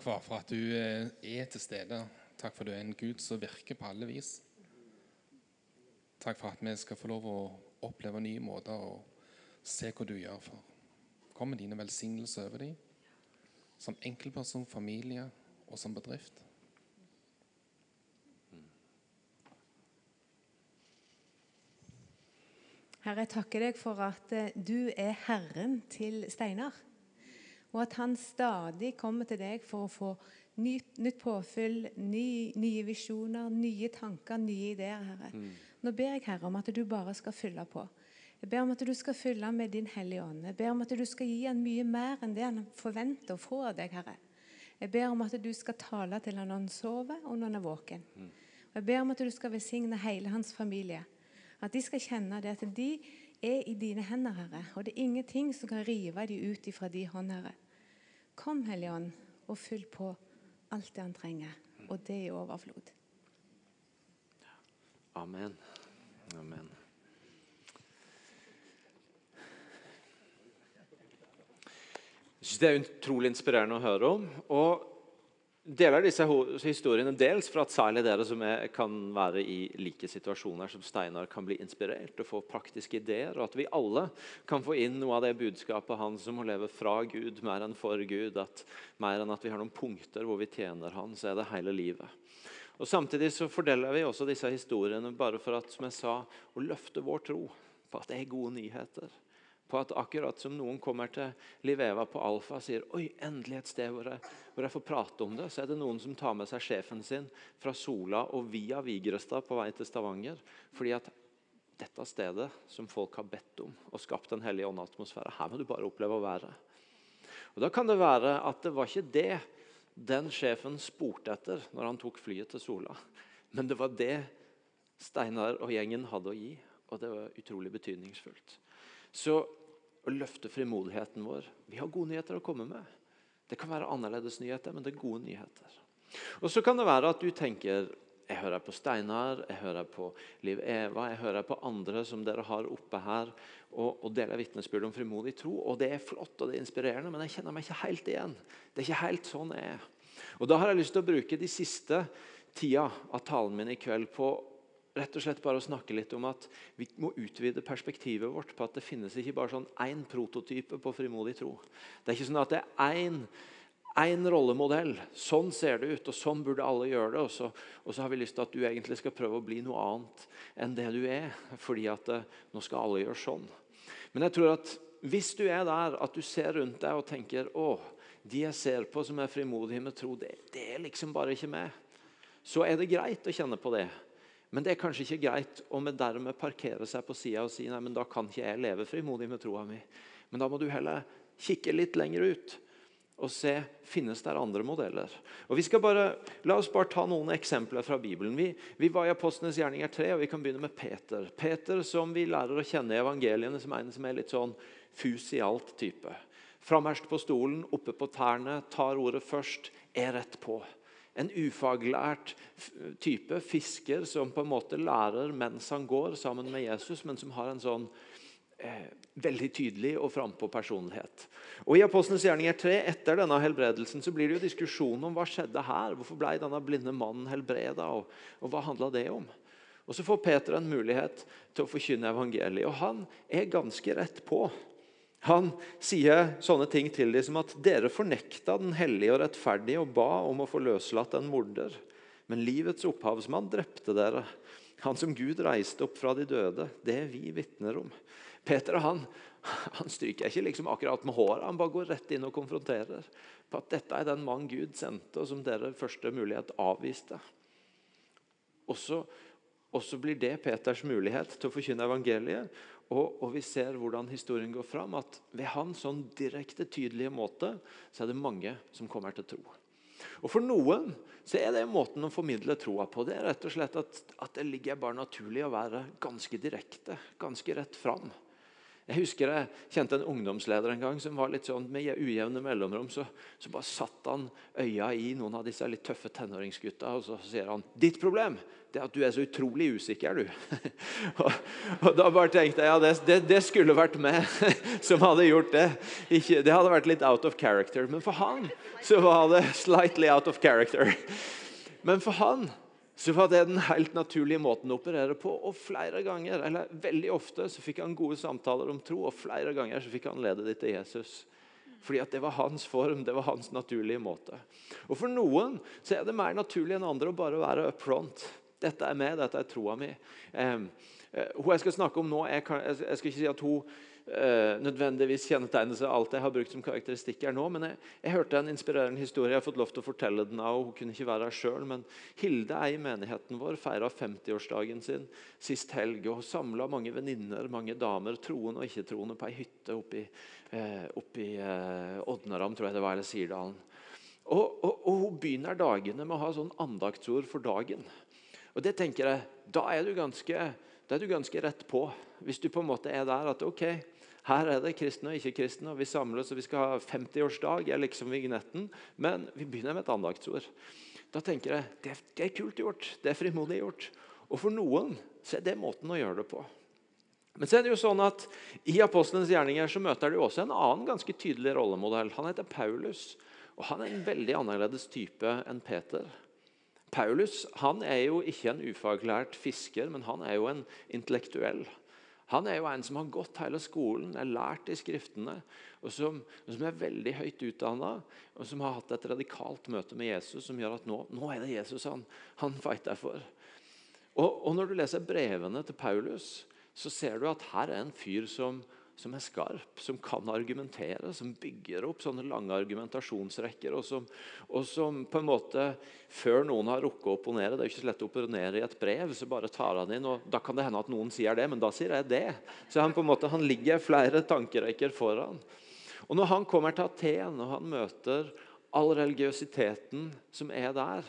Takk, far, for at du eh, er til stede. Takk for at du er en Gud som virker på alle vis. Takk for at vi skal få lov å oppleve nye måter og se hva du gjør. for. Kom med dine velsignelser over dem, som enkeltperson, familie og som bedrift. Herre, jeg takker deg for at eh, du er Herren til Steinar. Og at han stadig kommer til deg for å få nytt, nytt påfyll, ny, nye visjoner, nye tanker, nye ideer, Herre. Mm. Nå ber jeg, Herre, om at du bare skal fylle på. Jeg ber om at du skal fylle med Din Hellige Ånd. Jeg ber om at du skal gi han mye mer enn det han forventer å få av deg, Herre. Jeg ber om at du skal tale til han når han sover, og når han er våken. Mm. Jeg ber om at du skal velsigne hele hans familie. At de skal kjenne det at de er i dine hender, Herre. Og det er ingenting som kan rive dem ut ifra de hånd, Herre. Kom, Hellige Ånd, og fyll på alt det han trenger, og det i overflod. Amen. Amen. Det er utrolig inspirerende å høre om. og deler disse historiene dels for at særlig dere som er, kan være i like situasjoner som Steinar, kan bli inspirert og få praktiske ideer, og at vi alle kan få inn noe av det budskapet hans om å leve fra Gud mer enn for Gud. at Mer enn at vi har noen punkter hvor vi tjener Han, så er det hele livet. Og Samtidig så fordeler vi også disse historiene bare for at som jeg sa, å løfte vår tro på at det er gode nyheter på at akkurat som noen kommer til Liveva på Alfa og sier oi, endelig et sted hvor jeg, hvor jeg, får prate om det, så er det noen som tar med seg sjefen sin fra Sola og via Vigrestad på vei til Stavanger. fordi at dette stedet som folk har bedt om og skapt en hellig åndatmosfære, her må du bare oppleve å være. Og Da kan det være at det var ikke det den sjefen spurte etter når han tok flyet til Sola. Men det var det Steinar og gjengen hadde å gi, og det var utrolig betydningsfullt. Så å løfte frimodigheten vår. Vi har gode nyheter å komme med. Det kan være annerledes nyheter, men det er gode nyheter. Og Så kan det være at du tenker jeg hører på Steinar, jeg hører på Liv Eva, jeg hører på andre som dere har oppe her, og, og deler vitnesbyrd om frimodig tro. og Det er flott og det er inspirerende, men jeg kjenner meg ikke helt igjen. Det er ikke helt sånn jeg er. Og Da har jeg lyst til å bruke de siste tida av talen min i kveld på rett og slett bare å snakke litt om at vi må utvide perspektivet vårt på at det finnes ikke bare sånn én prototype på frimodig tro. Det er ikke sånn at det er én én rollemodell. Sånn ser det ut, og sånn burde alle gjøre det. Og så, og så, har vi lyst til at du egentlig skal prøve å bli noe annet enn det du er. Fordi at eh, nå skal alle gjøre sånn. Men jeg tror at hvis du er der at du ser rundt deg og tenker å, de jeg ser på som er frimodige med tro, det, det er liksom bare ikke meg. Så er det greit å kjenne på det. Men det er kanskje ikke greit om en dermed parkerer seg på sida og sier nei, men da kan ikke jeg leve frimodig med troa mi. Men da må du heller kikke litt lenger ut og se finnes det andre modeller. Og vi skal bare, La oss bare ta noen eksempler fra Bibelen. Vi, vi var i Apostlenes gjerninger 3, og vi kan begynne med Peter. Peter som vi lærer å kjenne i evangeliene som en som er litt sånn fus i alt-type. Framerst på stolen, oppe på tærne, tar ordet først, er rett på en ufaglært type fisker som på en måte lærer mens han går sammen med Jesus, men som har en sånn eh, veldig tydelig og frampå personlighet. Og I Apostlenes gjerninger 3, etter denne helbredelsen, så blir det jo diskusjon om hva skjedde her. Hvorfor ble denne blinde mannen helbreda, og, og hva handla det om? Og Så får Peter en mulighet til å forkynne evangeliet, og han er ganske rett på. Han sier sånne ting til dem som at dere fornekta den hellige og rettferdige og ba om å få løslatt en morder. Men livets opphavsmann drepte dere. Han som Gud reiste opp fra de døde. Det er vi vitner om. Peter han, han stryker ikke liksom akkurat med håret. Han bare går rett inn og konfronterer på at dette er den mann Gud sendte, og som dere første mulighet avviste. Og så, blir det Peters mulighet til å forkynne evangeliet. Og, og, vi ser hvordan historien går fram, at ved hans sånn direkte, tydelige måte så er det mange som kommer til tro. Og For noen så er det måten å formidle troa på. Det er rett og slett at, at det ligger bare naturlig å være ganske direkte, ganske rett fram. Jeg husker jeg kjente en ungdomsleder en gang som var litt sånn med ujevne mellomrom. Så, så bare satt han øya i noen av disse litt tøffe tenåringsgutta og så sier han, 'Ditt problem det at du er så utrolig usikker, du.' og, og, Da bare tenkte jeg ja, det, det, det skulle vært meg som hadde gjort det. Ikke, det hadde vært litt out of character. Men for han så var det slightly out of character. Men for han så var det den helt naturlige måten å operere på. Og flere ganger, eller veldig ofte så fikk han gode samtaler om tro, og flere ganger så fikk han lede dem til Jesus. Fordi at det var hans form, det var hans naturlige måte. Og For noen så er det mer naturlig enn andre å bare være up front. Dette er meg, dette er troa mi. Eh, hun jeg skal snakke om nå, jeg, kan, jeg, jeg skal ikke si at hun eh, nødvendigvis kjennetegner seg alt jeg har brukt som karakteristikk her nå. Men jeg, jeg, hørte en inspirerende historie. Jeg har fått lov til å fortelle den av, Hun kunne ikke være her selv, men Hilde ei i menigheten vår feira 50-årsdagen sin sist helg. og Samla mange venninner, mange damer, troende og ikke-troende, på ei hytte oppe i, uh, oppe i uh, tror jeg det var, eller Sirdalen. Og, og, og, Hun begynner dagene med å ha sånn andaktsord for dagen. Og det tenker jeg, Da er du ganske, er du ganske rett på. Hvis du på en måte er der at ok, her er det kristne og ikke-kristne, og vi samles og vi skal ha 50-årsdag. er liksom vignetten, Men vi begynner med et andaktsord. Da tenker jeg det, det er kult gjort. Det er frimodig gjort. Og for noen så er det måten å gjøre det på. Men så er det jo sånn at i Apostlenes gjerninger så møter du også en annen ganske tydelig rollemodell. Han heter Paulus, og han er en veldig annerledes type enn Peter. Paulus han er jo ikke en ufaglært fisker, men han er jo en intellektuell. Han er jo en som har gått hele skolen, er lært i Skriftene, og som, og som er veldig høyt utdanna, og som har hatt et radikalt møte med Jesus som gjør at nå, nå er det Jesus han, han fighter for. Og, og, Når du leser brevene til Paulus, så ser du at her er en fyr som, som er skarp, som kan argumentere, som bygger opp sånne lange argumentasjonsrekker, og som, og som på en måte, før noen har rukket å opponere Det er jo ikke så lett å opponere i et brev, så bare tar han inn, og Da kan det hende at noen sier det, men da sier jeg det. Så han på en måte, han ligger flere tankerekker foran. Og Når han kommer til Aten og han møter all religiøsiteten som er der,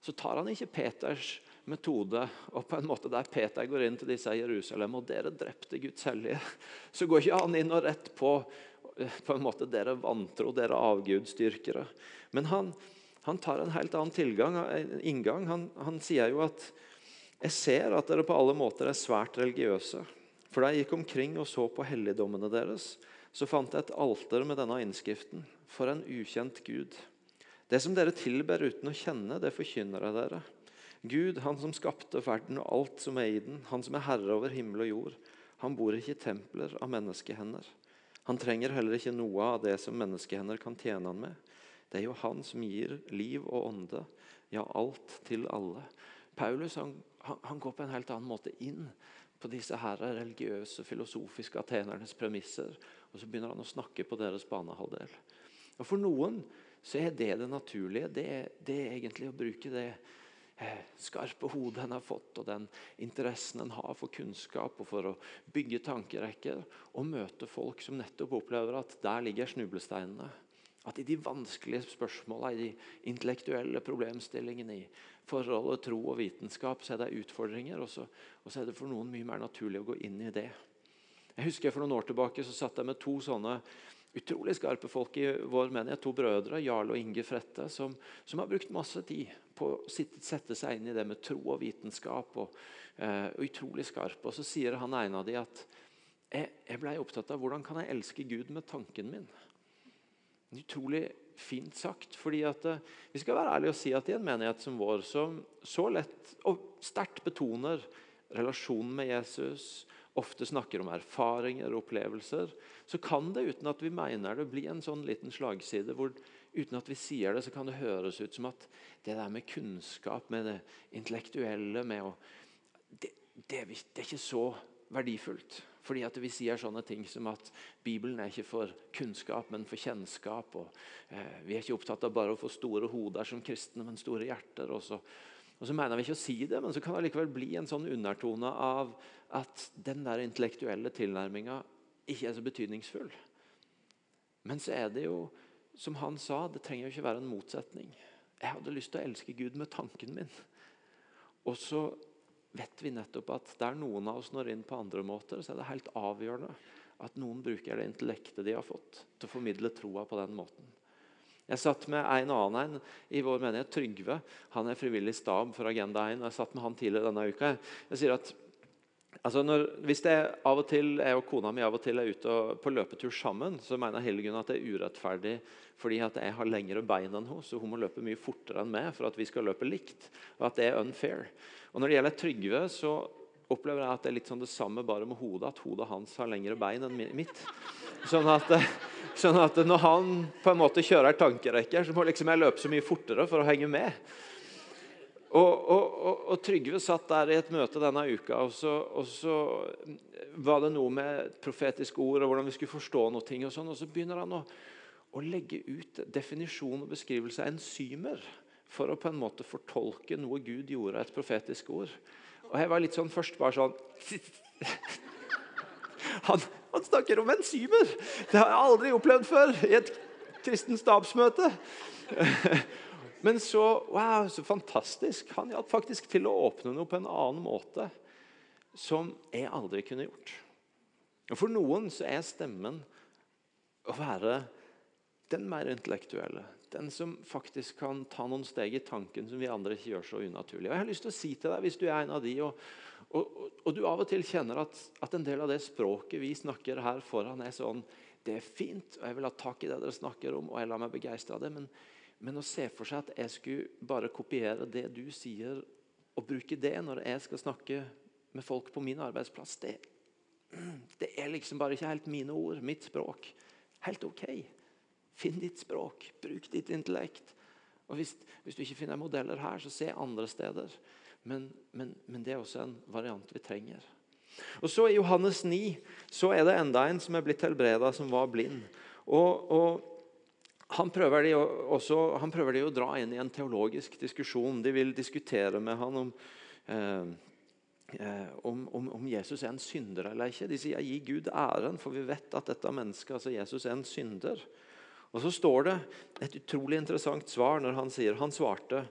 så tar han ikke Peters metode. og på en måte Der Peter går inn til disse i Jerusalem, og dere drepte Guds hellige, så går ikke han inn og rett på på en måte dere vantro, dere avgudsdyrkere. Men han, han, tar en helt annen tilgang, inngang. Han, han sier jo at jeg ser at dere på alle måter er svært religiøse. For da jeg gikk omkring og så på helligdommene deres, så fant jeg et alter med denne innskriften. For en ukjent Gud. Det som dere tilber uten å kjenne, det forkynner jeg dere. Gud, han som skapte verden og alt som er i den, han som er herre over himmel og jord, han bor ikke i templer av menneskehender. Han trenger heller ikke noe av det som menneskehender kan tjene han med. Det er jo han som gir liv og ånde, ja, alt til alle. Paulus han, han går på en helt annen måte inn på disse her religiøse, filosofiske atenernes premisser. Og så begynner han å snakke på deres banehalvdel. Og For noen så er det det naturlige. Det, det er egentlig å bruke det skarpe hodet en har fått, og den interessen en har for kunnskap og for å bygge tankerekker, og møte folk som nettopp opplever at der ligger snublesteinene. At i de vanskelige spørsmålene, i de intellektuelle problemstillingene, i forholdet tro og vitenskap, så er det utfordringer. Og så, og så er det for noen mye mer naturlig å gå inn i det. Jeg husker For noen år tilbake så satt jeg med to sånne utrolig skarpe folk i vår menighet. To brødre, Jarl og Inge Frette, som, som har brukt masse tid på å sette seg inn i det med tro og vitenskap. og, uh, utrolig skarp. Og Så sier han ene av dem at jeg, jeg ble opptatt av hvordan kan jeg elske Gud med tanken min. Utrolig fint sagt. fordi at eh, Vi skal være ærlige og si at i en menighet som vår, som så lett og sterkt betoner relasjonen med Jesus, ofte snakker om erfaringer og opplevelser, så kan det uten at vi mener det, bli en sånn liten slagside hvor uten at vi sier det, så kan det høres ut som at det der med kunnskap, med det intellektuelle med å, det, det, det er ikke så verdifullt. Fordi at vi sier sånne ting som at Bibelen er ikke for kunnskap, men for kjennskap. og eh, Vi er ikke opptatt av bare å få store hoder som kristne, men store hjerter. Og så, og så mener vi ikke å si det, men så kan det likevel bli en sånn undertone av at den der intellektuelle tilnærminga ikke er så betydningsfull. Men så er det jo, som han sa, det trenger jo ikke være en motsetning. Jeg hadde lyst til å elske Gud med tanken min. Og så vet vi nettopp at der noen av oss når inn på andre måter, så er det helt avgjørende at noen bruker det intellektet de har fått, til å formidle troa på den måten. Jeg satt med en annen en i vår menighet, Trygve. Han er frivillig stab for Agenda 1. og Jeg satt med han tidligere denne uka. Jeg sier at altså når, Hvis jeg, av og til, jeg og kona mi av og til er ute på løpetur sammen, så mener Hildegunn at det er urettferdig fordi at jeg har lengre bein enn henne, så hun må løpe mye fortere enn meg for at vi skal løpe likt. og at det er unfair. Og Når det gjelder Trygve, så opplever jeg at det er litt sånn det samme bare med hodet. At hodet hans har lengre bein enn mitt. Sånn at, sånn at når han på en måte kjører tankerekker, så må liksom jeg løpe så mye fortere for å henge med. Og, og, og, og, Trygve satt der i et møte denne uka, og så, og så, var det noe med et profetisk ord og hvordan vi skulle forstå noe. og sånn, og Så begynner han å, å legge ut definisjon og beskrivelse av enzymer for å på en måte fortolke noe Gud gjorde, av et profetisk ord. Og jeg var litt sånn først bare sånn han, han, snakker om enzymer! Det har jeg aldri opplevd før i et kristen stabsmøte. Men så Wow, så fantastisk! Han hjalp faktisk til å åpne noe på en annen måte som jeg aldri kunne gjort. Og For noen så er stemmen å være den mer intellektuelle, den som faktisk kan ta noen steg i tanken som vi andre ikke gjør så unaturlig. Og jeg har lyst til å si til deg, Hvis du er en av de, og, og, og du av og til kjenner at, at, en del av det språket vi snakker her foran, er sånn Det er fint, og jeg vil ha tak i det dere snakker om, og jeg lar meg begeistre av det. Men, men, å se for seg at jeg skulle bare kopiere det du sier, og bruke det når jeg skal snakke med folk på min arbeidsplass, det, det er liksom bare ikke helt mine ord, mitt språk. Helt ok. Finn ditt språk, bruk ditt intellekt. Og hvis, hvis, du ikke finner modeller her, så se andre steder. Men, men, men, det er også en variant vi trenger. Og så I Johannes 9 så er det enda en som er blitt helbreda, som var blind. Og, og han, prøver de også, han prøver de å dra inn i en teologisk diskusjon. De vil diskutere med han om eh, eh om, om, om, Jesus er en synder eller ikke. De sier 'gi Gud æren', for vi vet at dette mennesket, altså Jesus, er en synder. Og Så står det et utrolig interessant svar når han sier han svarte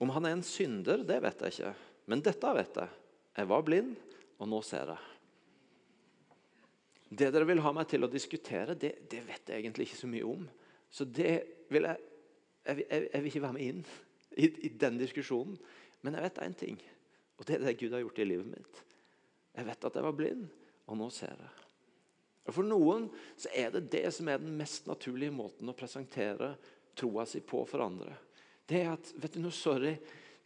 om han er en synder, det vet jeg ikke, men dette vet jeg. Jeg var blind, og nå ser jeg. Det dere vil ha meg til å diskutere, det, det vet jeg egentlig ikke så mye om. Så det vil jeg, jeg, jeg, jeg vil ikke være med inn i, i den diskusjonen. Men jeg vet én ting, og det er det Gud har gjort i livet mitt. Jeg vet at jeg var blind, og nå ser jeg. Og For noen så er det det som er den mest naturlige måten å presentere troa si på for andre. Det er at vet du noe, sorry,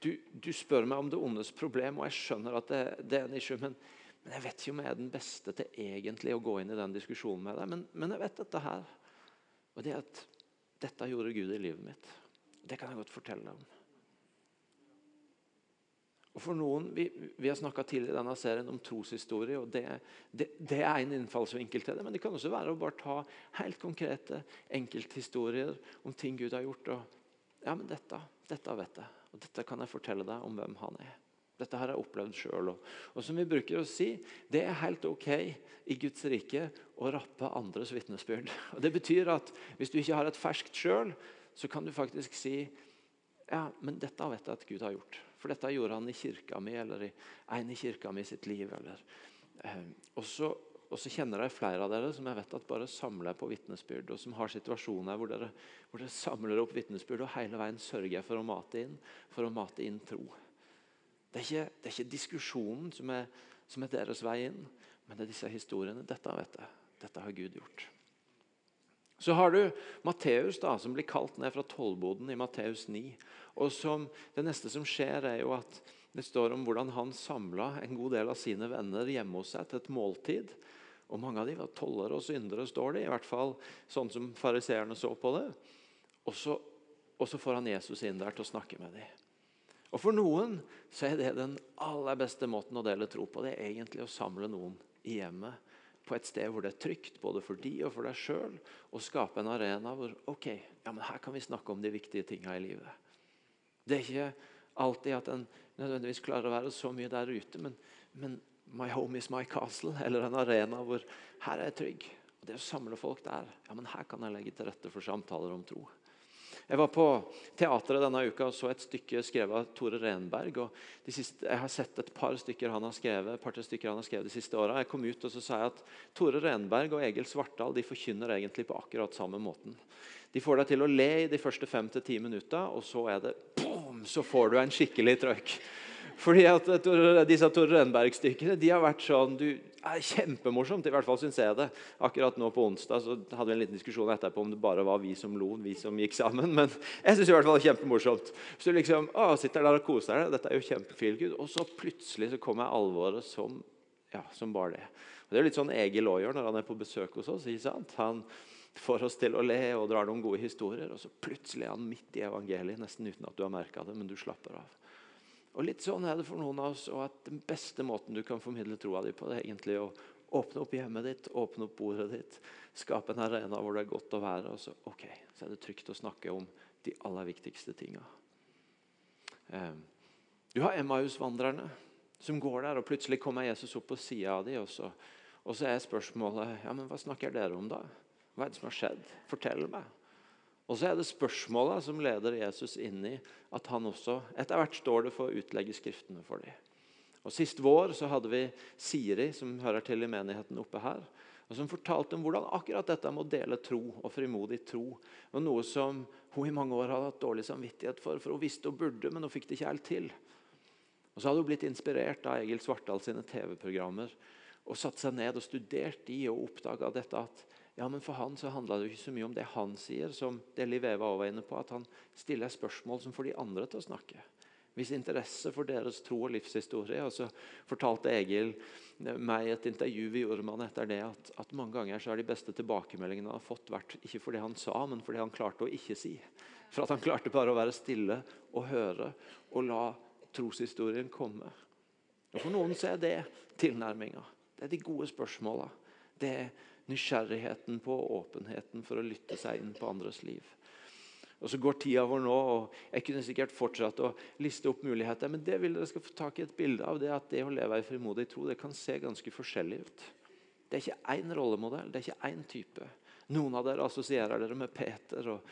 du, du spør meg om det ondes problem, og jeg skjønner at det, det er en issue, men, men, jeg vet ikke om jeg er den beste til egentlig å gå inn i den diskusjonen med deg. Men, men jeg vet dette her. Og det er at dette gjorde Gud i livet mitt. Det kan jeg godt fortelle deg om. Og for noen, Vi, vi har snakka tidligere i denne serien om troshistorie. og det, det, det, er en innfallsvinkel til det. Men det kan også være å bare ta helt konkrete enkelthistorier om ting Gud har gjort. og ja, men dette, dette vet jeg, og dette kan jeg fortelle deg om hvem han er. Dette har jeg opplevd sjøl. Og, og, som vi bruker å si, det er helt ok i Guds rike å rappe andres vitnesbyrd. Og Det betyr at hvis du ikke har et ferskt sjøl, så kan du faktisk si ja, men dette vet jeg at Gud har gjort. For dette gjorde han i kirka mi, eller i en i kirka mi sitt liv. Eller, eh, og, så, og, så, kjenner jeg flere av dere som jeg vet at bare samler på vitnesbyrd, og som har situasjoner hvor dere, hvor dere samler opp vitnesbyrd og hele veien sørger for å mate inn, for å mate inn tro. Det er ikke, det er ikke diskusjonen som er, som er deres vei inn, men det er disse historiene. Dette vet jeg. Dette har Gud gjort. Så har du Matteus, da, som blir kalt ned fra tollboden i Matteus 9. Og som, Det neste som skjer, er jo at det står om hvordan han samla en god del av sine venner hjemme hos seg til et måltid. Og Mange av dem var tollere og syndere, står det. I hvert fall sånn som fariseerne så på det. Og så, og så får han Jesus inn der til å snakke med dem. Og For noen så er det den aller beste måten å dele tro på. Det er egentlig å samle noen i hjemmet på et sted hvor det er trygt både for de og for deg sjøl, og skape en arena hvor ok, ja, men her kan vi snakke om de viktige tinga i livet. Det er ikke alltid at en nødvendigvis klarer å være så mye der ute, men, men my home is my castle, eller en arena hvor her er jeg trygg. Og Det å samle folk der, ja, men her kan jeg legge til rette for samtaler om tro. Jeg var på teatret denne uka og så et stykke skrevet av Tore Renberg. og siste, Jeg har sett et par stykker han har skrevet, par stykker han har skrevet de siste åra. Jeg kom ut og så sa jeg at Tore Renberg og Egil Svartdal de forkynner egentlig på akkurat samme måten. De får deg til å le i de første fem til ti minutter, og så er det så får du en skikkelig trøkk. Fordi at Disse Tore Renberg-stykkene de har vært sånn du, er Kjempemorsomt. I hvert fall syns jeg det. Akkurat nå på onsdag så hadde vi en liten diskusjon etterpå om det bare var vi som lo, vi som gikk sammen. Men jeg syns det er kjempemorsomt. Så du liksom, å, sitter der og koser deg. Dette er jo kjempefeelgood. Og så plutselig så kommer alvoret som, ja, som bare det. Og Det er litt sånn Egil òg gjør når han er på besøk hos oss. ikke sant? Han får oss til å le og drar noen gode historier, og så plutselig er han midt i evangeliet, nesten uten at du har merka det, men du slapper av. Og litt sånn er det for noen av oss, og at Den beste måten du kan formidle troa di på, det er egentlig å åpne opp hjemmet ditt, åpne opp bordet ditt, skape en arena hvor det er godt å være. og så, ok, så er det trygt å snakke om de aller viktigste tinga. Ehm, du har Emmaus-vandrerne som går der, og plutselig kommer Jesus opp på sida av dem. Og så, og så er spørsmålet ja, men hva snakker dere om da? Hva er det som har skjedd? Fortell meg. Og så er det spørsmåla som leder Jesus inn i at han også Etter hvert står det for å utlegge Skriftene for dem. Og Sist vår så hadde vi Siri, som hører til i menigheten oppe her, og som fortalte om hvordan akkurat dette med å dele tro og frimodig tro var noe som hun i mange år hadde hatt dårlig samvittighet for, for hun visste hun burde, men hun fikk det ikke helt til. Og Så hadde hun blitt inspirert av Egil Svartdal sine TV-programmer og satt seg ned og studert de og oppdaga dette at ja, men For han så handla det jo ikke så mye om det han sier, som det Liv Eva var inne på, at han stiller spørsmål som får de andre til å snakke. Hvis interesse for deres tro og livshistorie. Og så fortalte Egil meg et intervju vi gjorde med han etter det, at, at, mange ganger så er de beste tilbakemeldingene han har fått, vært ikke for det han sa, men for det han klarte å ikke si. For at han klarte bare å være stille og høre og la troshistorien komme. Og For noen så er det tilnærminga. Det er de gode spørsmåla. Det er nysgjerrigheten på åpenheten for å lytte seg inn på andres liv. Og Så går tida vår nå, og jeg kunne sikkert fortsatt å liste opp muligheter. Men det vil dere skal få tak i et bilde av det at det å leve i frimodig tro det kan se ganske forskjellig ut. Det er ikke én rollemodell, det er ikke én type. Noen av dere assosierer dere med Peter, og,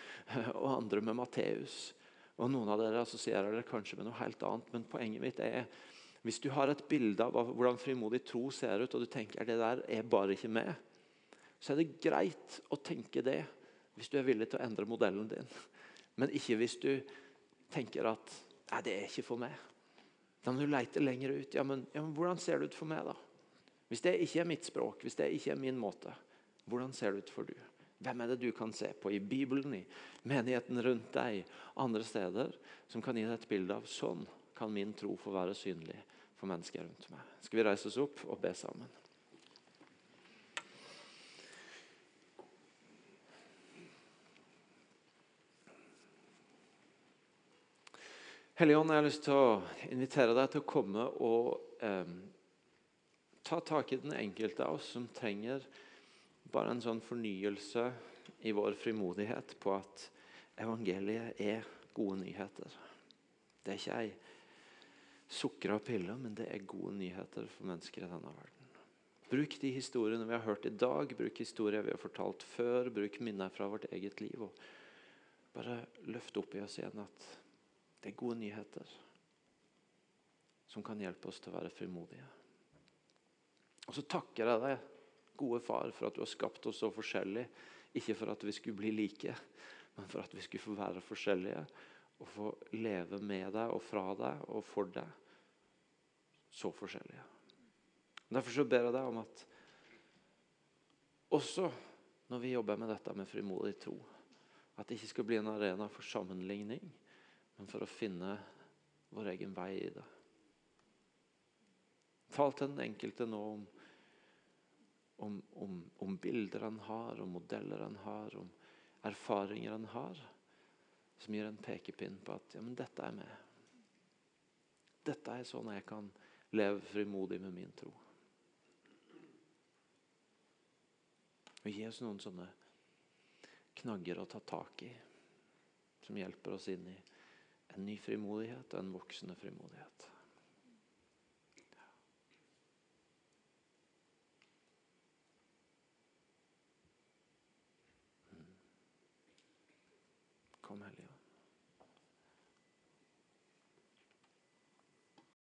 og andre med Matteus. Og noen av dere assosierer dere kanskje med noe helt annet. Men poenget mitt er hvis du har et bilde av hvordan frimodig tro ser ut, og du tenker det der er bare ikke med, så er det greit å tenke det hvis du er villig til å endre modellen din. Men ikke hvis du tenker at nei, det er ikke for meg. Da må du leite lenger ut. Ja men, ja, men, hvordan ser det ut for meg, da? Hvis det ikke er mitt språk, hvis det ikke er min måte, hvordan ser det ut for du? Hvem er det du kan se på i Bibelen, i menigheten rundt deg, andre steder, som kan gi deg et bilde av sånn kan min tro få være synlig for mennesker rundt meg? Skal vi reise oss opp og be sammen? Helligånd, jeg har lyst til å invitere deg til å komme og eh, ta tak i den enkelte av oss som trenger bare en sånn fornyelse i vår frimodighet på at evangeliet er gode nyheter. Det er ikke ei sukra pille, men det er gode nyheter for mennesker i denne verden. Bruk de historiene vi har hørt i dag, bruk historier vi har fortalt før, bruk minner fra vårt eget liv. og Bare løft opp i oss igjen at det er gode nyheter som kan hjelpe oss til å være frimodige. Og så takker jeg deg, gode far, for at du har skapt oss så forskjellig. Ikke for at vi skulle bli like, men for at vi skulle få være forskjellige og få leve med deg og fra deg og for deg. Så forskjellige. Derfor så ber jeg deg om at også når vi jobber med dette med frimodig tro. At det ikke skal bli en arena for sammenligning, men for å finne vår egen vei i det. Tal til den enkelte nå om, om, om, om bilder han har, om modeller han har, om erfaringer han har, som gir en pekepinn på at ja, men dette er meg. Dette er sånn jeg kan leve frimodig med min tro. Og gi oss noen sånne knagger å ta tak i, som hjelper oss inn i en ny frimodighet og en voksende frimodighet.